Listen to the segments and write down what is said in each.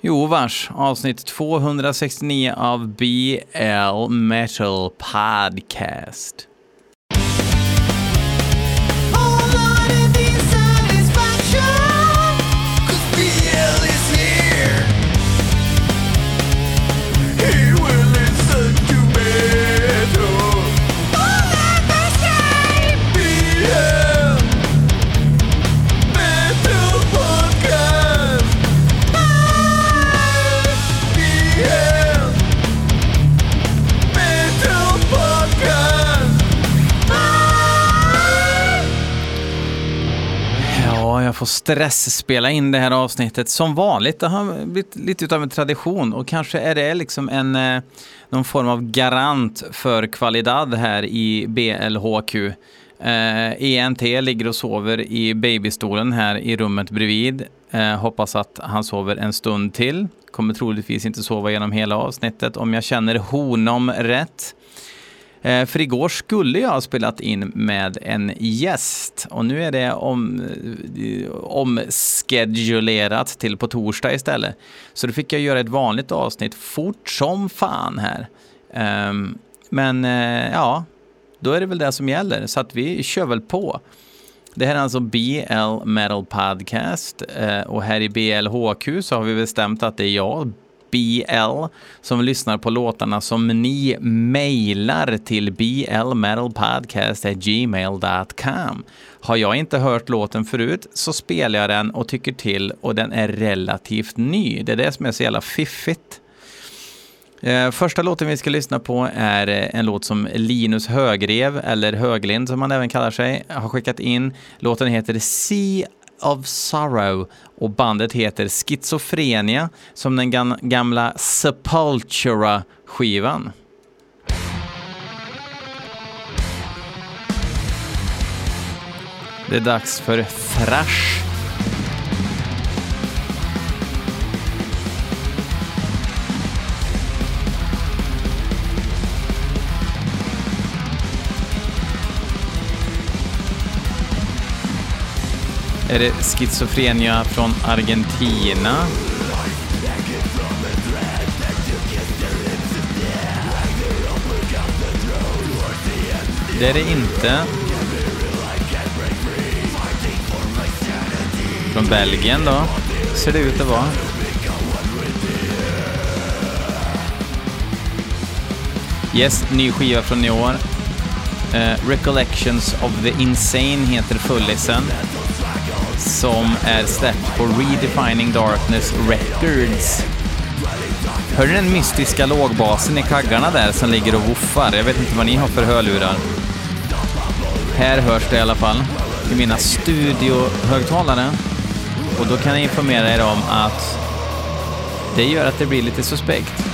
Jo vars, avsnitt 269 av BL Metal Podcast. Får stressspela in det här avsnittet som vanligt. Det har blivit lite av en tradition och kanske är det liksom en, eh, någon form av garant för kvalidad här i BLHQ. Eh, ENT ligger och sover i babystolen här i rummet bredvid. Eh, hoppas att han sover en stund till. Kommer troligtvis inte sova genom hela avsnittet om jag känner honom rätt. Eh, för igår skulle jag ha spelat in med en gäst och nu är det om, eh, till på torsdag istället. Så då fick jag göra ett vanligt avsnitt fort som fan här. Ehm, men eh, ja, då är det väl det som gäller, så att vi kör väl på. Det här är alltså BL Metal Podcast och här i BLHQ så har vi bestämt att det är jag, BL som lyssnar på låtarna som ni mejlar till blmetalpodcast.gmail.com. Har jag inte hört låten förut så spelar jag den och tycker till och den är relativt ny. Det är det som är så jävla fiffigt. Eh, första låten vi ska lyssna på är eh, en låt som Linus Högrev, eller Höglind som han även kallar sig, har skickat in. Låten heter Sea of Sorrow och bandet heter Schizophrenia, som den gamla Sepultura-skivan. Det är dags för thrash. Är det schizofrenia från Argentina. Det är det inte. Från Belgien då, ser det ut att vara. Yes, ny skiva från i år. Uh, Recollections of the Insane heter fullisen som är släppt på Redefining Darkness Records. Hör ni den mystiska lågbasen i kaggarna där som ligger och woofar? Jag vet inte vad ni har för hörlurar. Här hörs det i alla fall i mina studiohögtalare. Och då kan jag informera er om att det gör att det blir lite suspekt.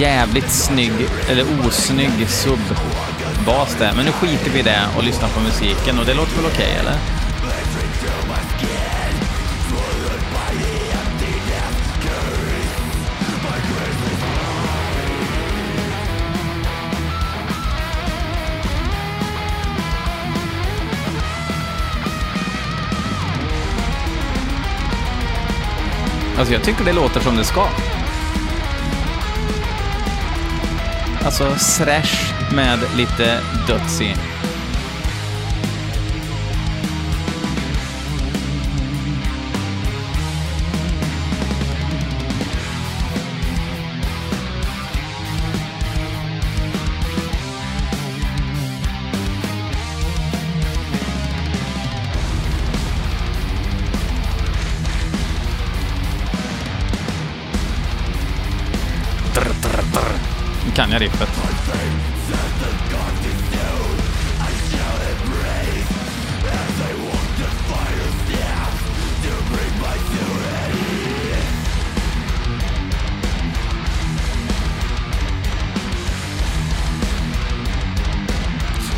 Jävligt snygg, eller osnygg subbas där. Men nu skiter vi i det och lyssnar på musiken och det låter väl okej, okay, eller? Alltså jag tycker det låter som det ska. Alltså thrash med lite döds kan jag riffet.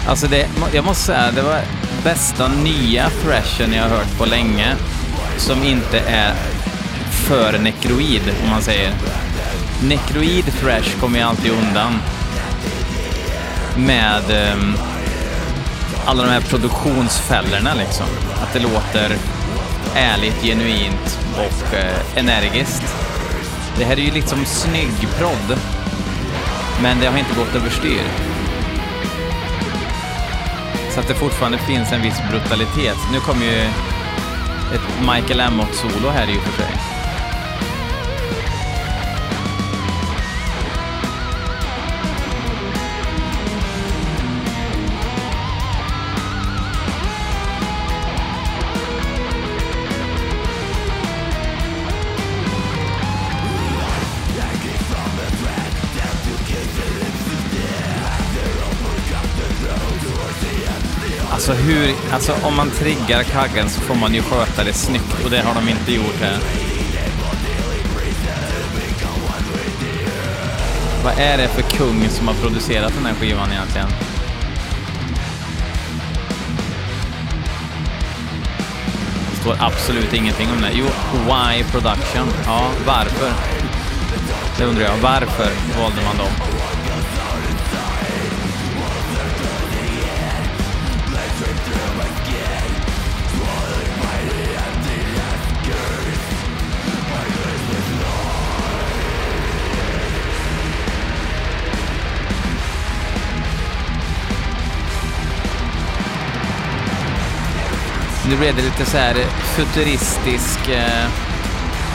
Alltså det, jag måste säga, det var bästa nya thrashen jag har hört på länge. Som inte är för nekroid, om man säger. Necroid Thrash kommer ju alltid undan. med um, alla de här produktionsfällorna liksom. Att det låter ärligt, genuint och uh, energiskt. Det här är ju liksom snygg prodd, men det har inte gått överstyr. Så att det fortfarande finns en viss brutalitet. Nu kommer ju ett Michael Amott-solo här i och för sig. Alltså om man triggar kaggen så får man ju sköta det snyggt och det har de inte gjort här. Vad är det för kung som har producerat den här skivan egentligen? Det står absolut ingenting om det. Jo, Why Production. Ja, varför? Det undrar jag. Varför valde man dem? Nu blev det lite så här futuristisk, eh,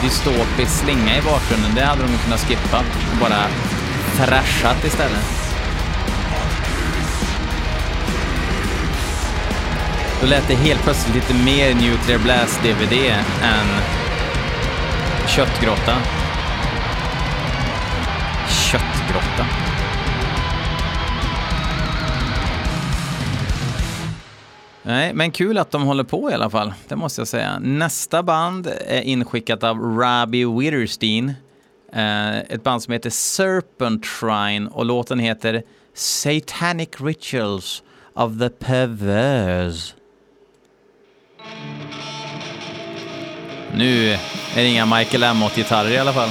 dystopisk slinga i bakgrunden. Det hade de kunnat skippa och bara trashat istället. Då lät det helt plötsligt lite mer Nuclear Blast-DVD än Köttgrottan. Köttgrotta. Nej, men kul att de håller på i alla fall. Det måste jag säga. Nästa band är inskickat av Robbie Witherstein. Eh, ett band som heter Serpentrine och låten heter Satanic Rituals of the Perverse. Nu är det inga Michael Amott-gitarrer i alla fall.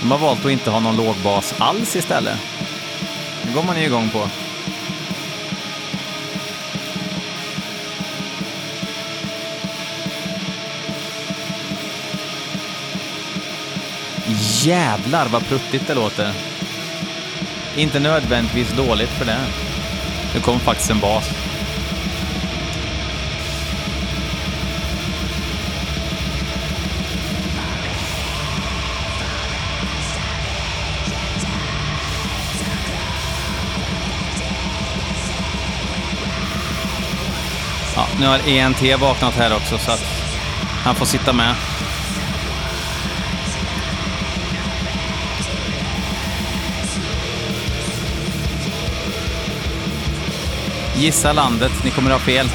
De har valt att inte ha någon lågbas alls istället. Det går man ju igång på. Jävlar vad pruttigt det låter. Inte nödvändigtvis dåligt för det. Det kom faktiskt en bas. Nu har ENT vaknat här också så att han får sitta med. Gissa landet, ni kommer ha fel.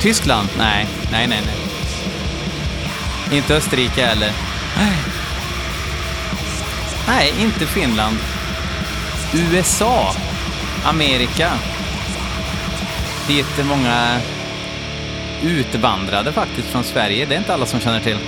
Tyskland? Nej, nej, nej, nej. Inte Österrike heller. Nej, inte Finland. USA. Amerika. Dit är många utvandrade faktiskt från Sverige. Det är inte alla som känner till.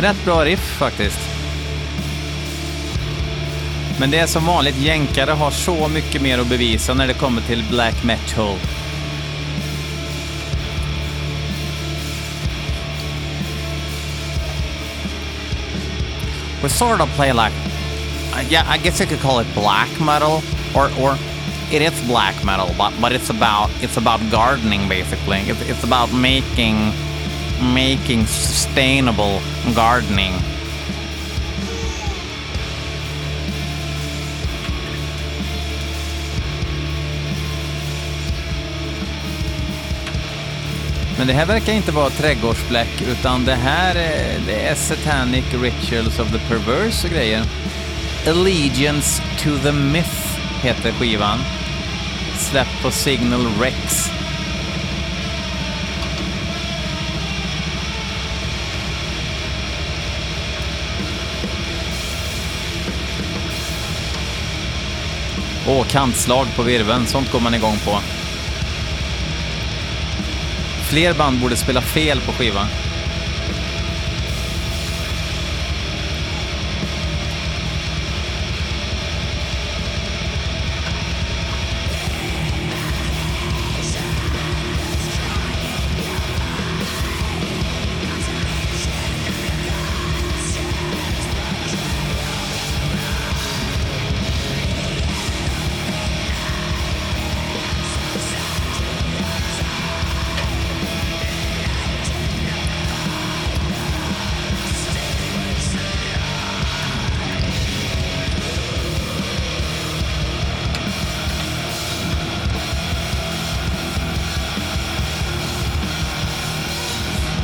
Rätt bra riff faktiskt. Men det är som vanligt, jänkare har så mycket mer att bevisa när det kommer till black metal. We sort of play like, yeah, I guess you could call it black metal, or or it is black metal, but but it's about it's about gardening basically. It's it's about making making sustainable gardening. Men det här verkar inte vara trädgårdsbläck, utan det här det är Satanic Rituals of the Perverse och grejer. Allegiance to the Myth heter skivan. Släppt på Signal Rex Åh, kantslag på virveln, sånt går man igång på. Fler band borde spela fel på skivan.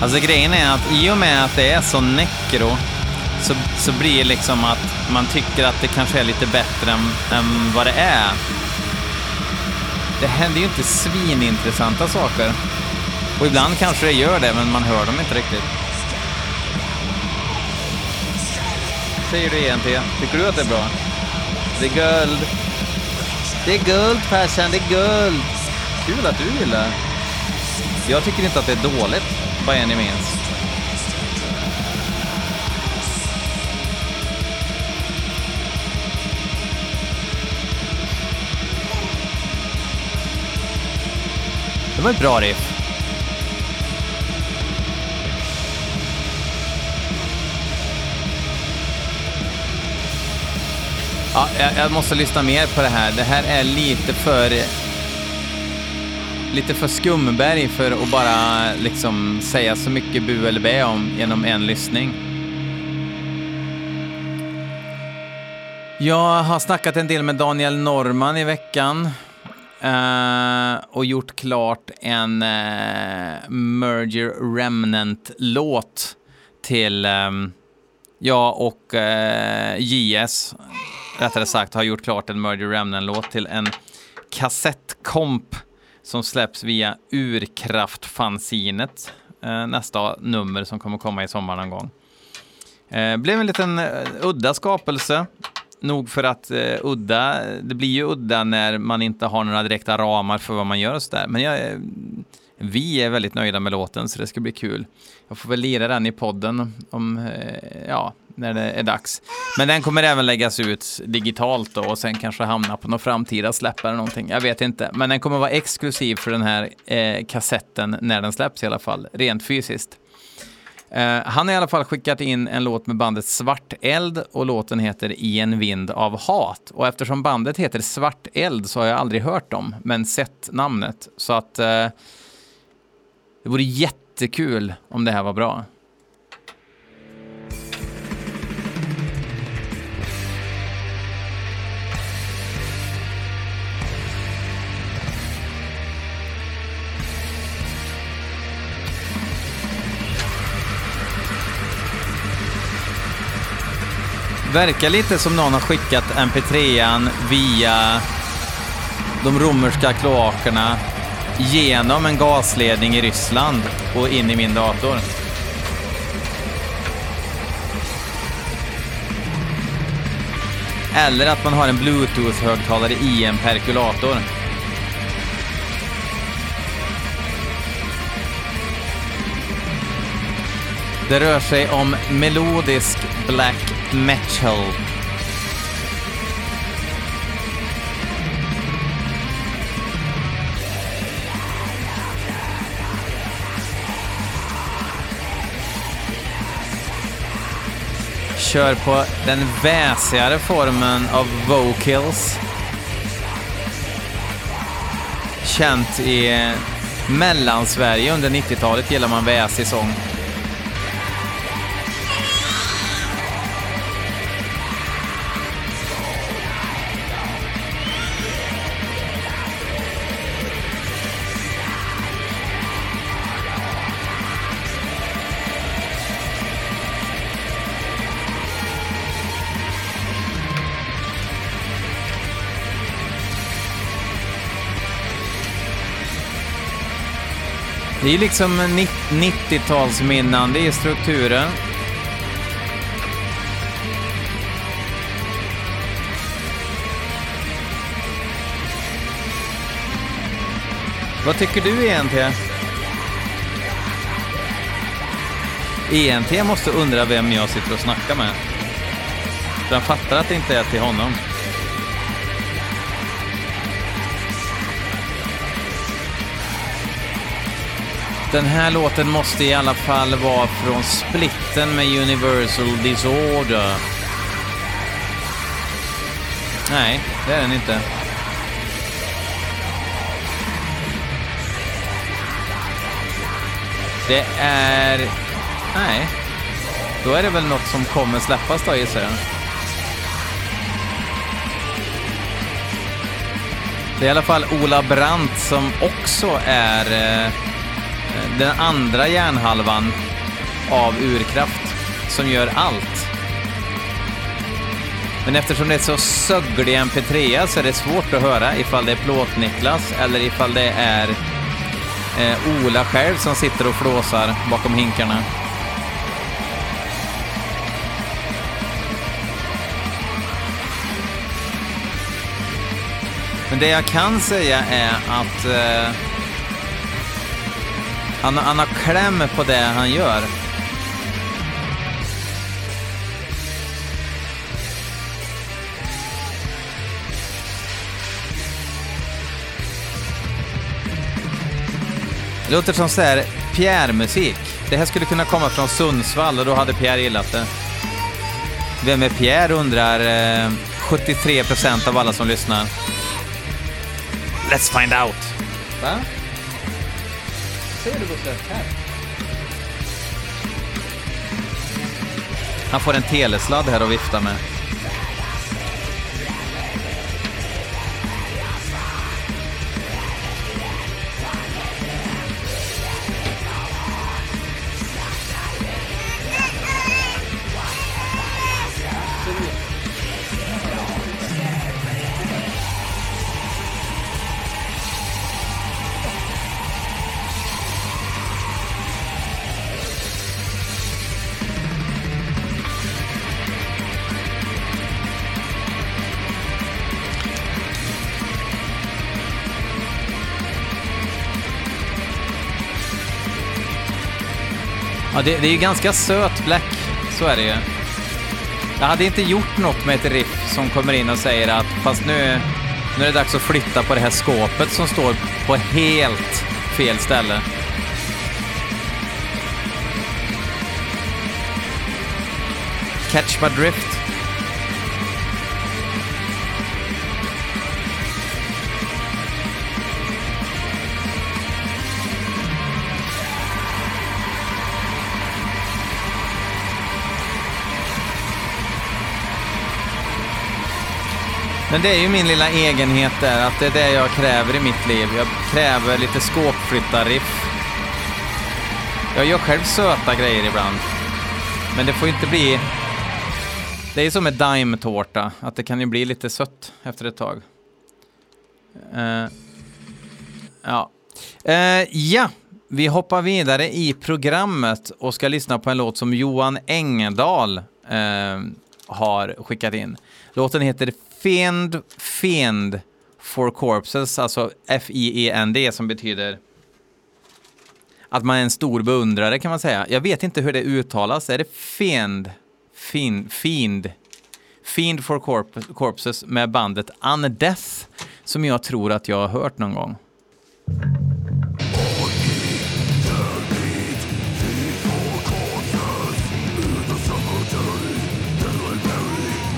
Alltså grejen är att i och med att det är så necro så, så blir det liksom att man tycker att det kanske är lite bättre än, än vad det är. Det händer ju inte svinintressanta saker. Och ibland kanske det gör det, men man hör dem inte riktigt. Säger du E.N.T.? Tycker du att det är bra? Det är guld. Det är guld, farsan, det är guld. Kul att du gillar. Jag tycker inte att det är dåligt, vad är ni minst? Det var ett bra riff. Ja, jag, jag måste lyssna mer på det här. Det här är lite för... Lite för skumberg för att bara liksom säga så mycket bu eller bä om genom en lyssning. Jag har snackat en del med Daniel Norman i veckan eh, och gjort klart en eh, Merger Remnant-låt till eh, jag och eh, JS, rättare sagt, har gjort klart en Merger Remnant-låt till en kassettkomp som släpps via Urkraftfanzinet, eh, nästa nummer som kommer komma i sommar någon gång. Eh, blev en liten eh, udda skapelse. Nog för att eh, udda, det blir ju udda när man inte har några direkta ramar för vad man gör och sådär. Men jag, eh, vi är väldigt nöjda med låten så det ska bli kul. Jag får väl lira den i podden om, eh, ja, när det är dags. Men den kommer även läggas ut digitalt då och sen kanske hamna på någon framtida släpp eller någonting. Jag vet inte. Men den kommer vara exklusiv för den här eh, kassetten när den släpps i alla fall, rent fysiskt. Eh, han har i alla fall skickat in en låt med bandet Svart Eld och låten heter I en vind av hat. Och eftersom bandet heter Svart Eld så har jag aldrig hört dem, men sett namnet. Så att eh, det vore jättekul om det här var bra. Verkar lite som någon har skickat mp3an via de romerska kloakerna genom en gasledning i Ryssland och in i min dator. Eller att man har en bluetooth-högtalare i en perkulator. Det rör sig om melodisk black metal. Kör på den väsigare formen av vocals. Känt i Mellansverige under 90-talet gillar man väsig sång. Det är liksom 90-talsminnande är strukturen. Vad tycker du egentligen? ENT måste undra vem jag sitter och snackar med. Den fattar att det inte är till honom. Den här låten måste i alla fall vara från splitten med Universal Disorder. Nej, det är den inte. Det är... Nej. Då är det väl något som kommer släppas då gissar jag. Det är i alla fall Ola Brandt som också är eh, den andra hjärnhalvan av Urkraft som gör allt. Men eftersom det är så sögglig MP3 så är det svårt att höra ifall det är Plåt-Niklas eller ifall det är eh, Ola själv som sitter och flåsar bakom hinkarna. Men det jag kan säga är att eh, han, han har kläm på det han gör. Det låter som så här Pierre-musik. Det här skulle kunna komma från Sundsvall och då hade Pierre gillat det. Vem är Pierre undrar eh, 73 procent av alla som lyssnar. Let's find out. Va? Säger du Gustav? Här. Han får en telesladd här att vifta med. Ja, det, det är ju ganska söt Black, så är det ju. Jag hade inte gjort något med ett riff som kommer in och säger att fast nu, nu är det dags att flytta på det här skåpet som står på helt fel ställe. Catch my drift. Men det är ju min lilla egenhet där, att det är det jag kräver i mitt liv. Jag kräver lite skåpflyttarriff. Jag gör själv söta grejer ibland. Men det får inte bli... Det är ju som med daimtårta, att det kan ju bli lite sött efter ett tag. Uh, ja. Uh, ja, vi hoppar vidare i programmet och ska lyssna på en låt som Johan Engdahl uh, har skickat in. Låten heter Fiend, Fiend for Corpses, alltså F-I-E-N-D som betyder att man är en stor beundrare kan man säga. Jag vet inte hur det uttalas. Är det Fiend? Fiend? Fiend? Fiend for Corp Corpses med bandet Undeath som jag tror att jag har hört någon gång.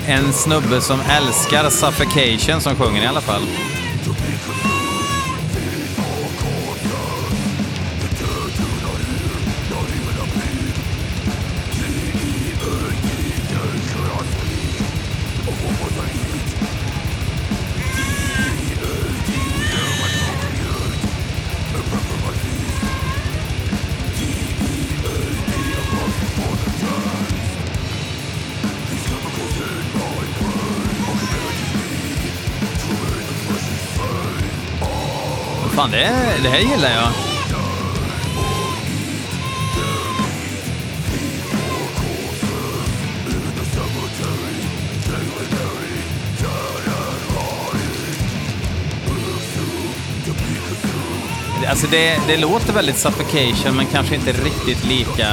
En snubbe som älskar Suffocation som sjunger i alla fall. Fan, det, det här gillar jag. Alltså det, det låter väldigt suffocation men kanske inte riktigt lika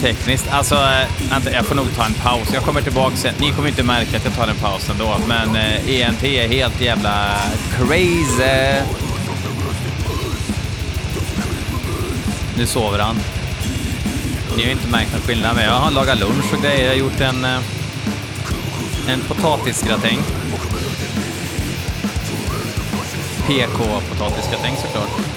tekniskt. Alltså, äh, vänta, jag får nog ta en paus. Jag kommer tillbaka sen. Ni kommer inte märka att jag tar en paus ändå, men eh, äh, ENT är helt jävla crazy. Nu sover han. Ni har inte märkt någon skillnad, men jag har lagat lunch och grejer. Jag har gjort en, eh, en potatisgratäng. PK-potatisgratäng såklart.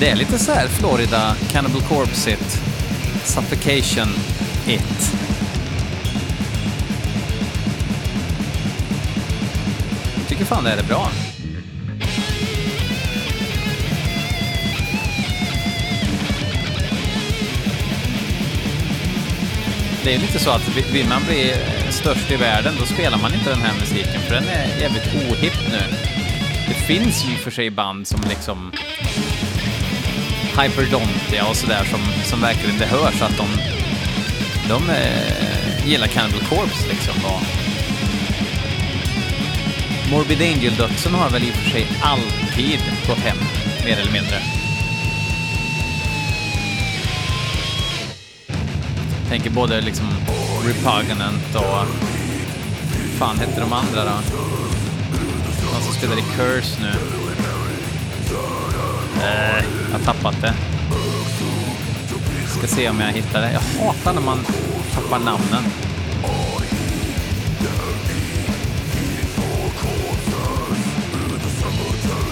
Det är lite så här Florida, Cannibal Corpse-it, Suffocation it. Jag tycker fan det är bra. det är lite så att vill man bli eh, störst i världen, då spelar man inte den här musiken, för den är jävligt ohipp nu. Det finns ju för sig band som liksom Hyperdontia och sådär som, som verkligen det hörs att de, de eh, gillar Cannibal Corpse liksom. Och Morbid Angel-dödsen har väl i och för sig alltid gått hem, mer eller mindre. Tänker både liksom Repugnant och... fan hette de andra då? De som spelar i Curse nu. Har tappat det. Ska se om jag hittar det. Jag hatar när man tappar namnen.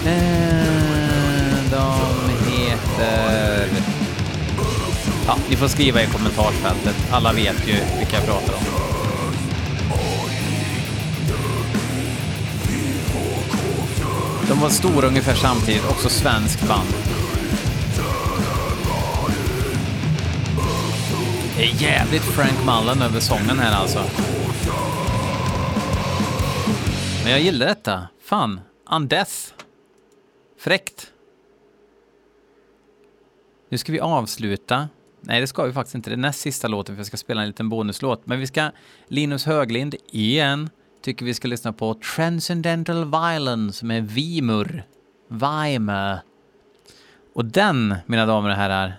Eh, de heter... Ja, ni får skriva i kommentarsfältet. Alla vet ju vilka jag pratar om. De var stora ungefär samtidigt, också svensk band. Det är jävligt Frank Mullen över sången här alltså. Men jag gillar detta. Fan, Undeath. Fräckt. Nu ska vi avsluta Nej, det ska vi faktiskt inte. Det är näst sista låten, för jag ska spela en liten bonuslåt. Men vi ska, Linus Höglind, igen, tycker vi ska lyssna på Transcendental Violence med Vimur. Vimur. Och den, mina damer och herrar,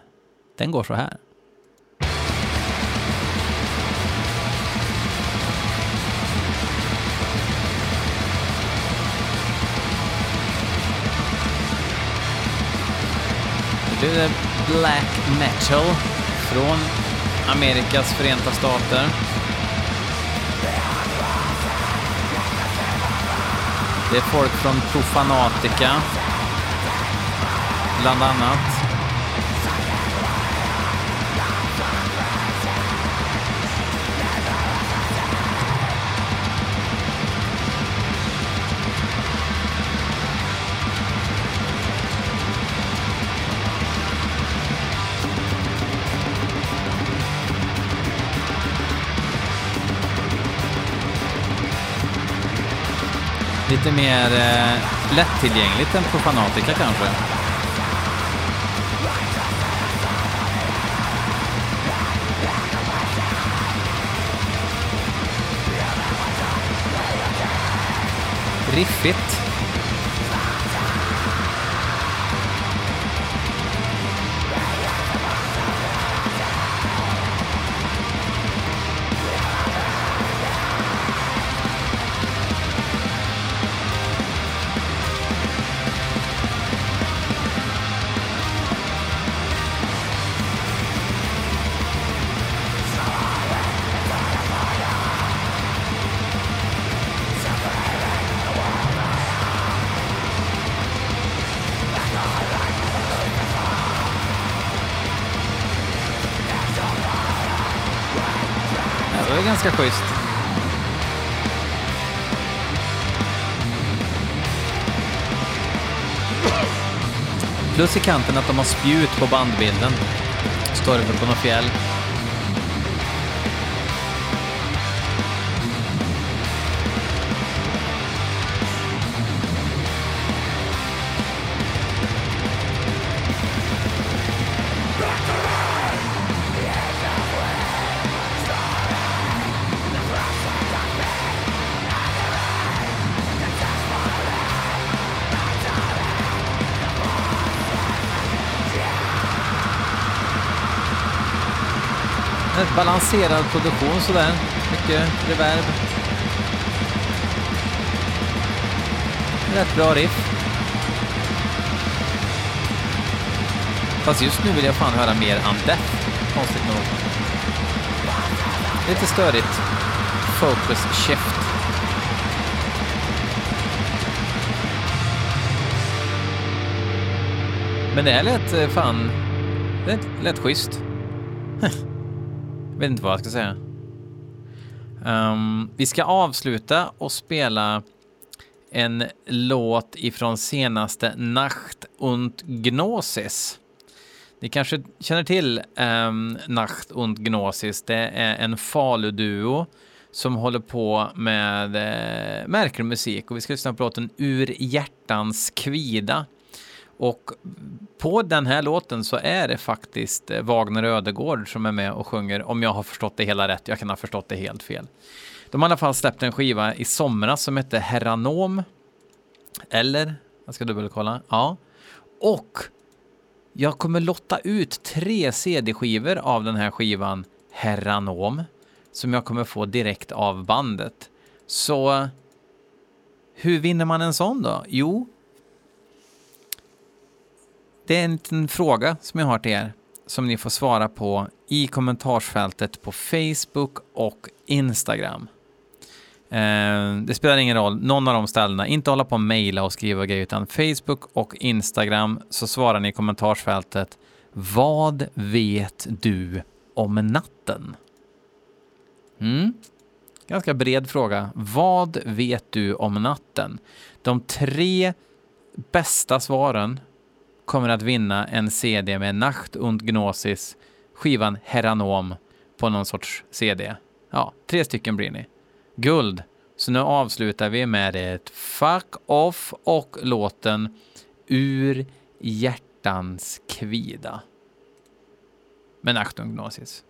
den går så här. Det är black metal från Amerikas förenta stater. Det är folk från Profanatica, bland annat. Lite mer eh, lättillgängligt än på Fanatica kanske. Riffigt. Ganska schysst. Plus i kanten att de har spjut på bandbilden. Står det på något fjäll. Balanserad produktion sådär. Mycket reverb. Rätt bra riff. Fast just nu vill jag fan höra mer Undeath, konstigt nog. Lite störigt. Focus shift. Men det här lät eh, fan... Det lät schysst. vet inte vad jag ska säga. Um, vi ska avsluta och spela en låt ifrån senaste Nacht und Gnosis. Ni kanske känner till um, Nacht und Gnosis. Det är en Falu-duo som håller på med eh, märklig musik och vi ska lyssna på låten Ur hjärtans kvida. Och på den här låten så är det faktiskt eh, Wagner Ödegård som är med och sjunger, om jag har förstått det hela rätt. Jag kan ha förstått det helt fel. De har i alla fall släppt en skiva i somras som heter Herranom. Eller? Jag ska dubbelkolla. Ja. Och jag kommer lotta ut tre CD-skivor av den här skivan Herranom som jag kommer få direkt av bandet. Så hur vinner man en sån då? Jo, det är en liten fråga som jag har till er som ni får svara på i kommentarsfältet på Facebook och Instagram. Eh, det spelar ingen roll, någon av de ställena. Inte hålla på och mejla och skriva grejer, utan Facebook och Instagram så svarar ni i kommentarsfältet Vad vet du om natten? Mm. Ganska bred fråga. Vad vet du om natten? De tre bästa svaren kommer att vinna en CD med Nacht und Gnosis, skivan Heranom på någon sorts CD. Ja, tre stycken blir ni. Guld. Så nu avslutar vi med ett Fuck Off och låten Ur hjärtans kvida. Med Nacht und Gnosis.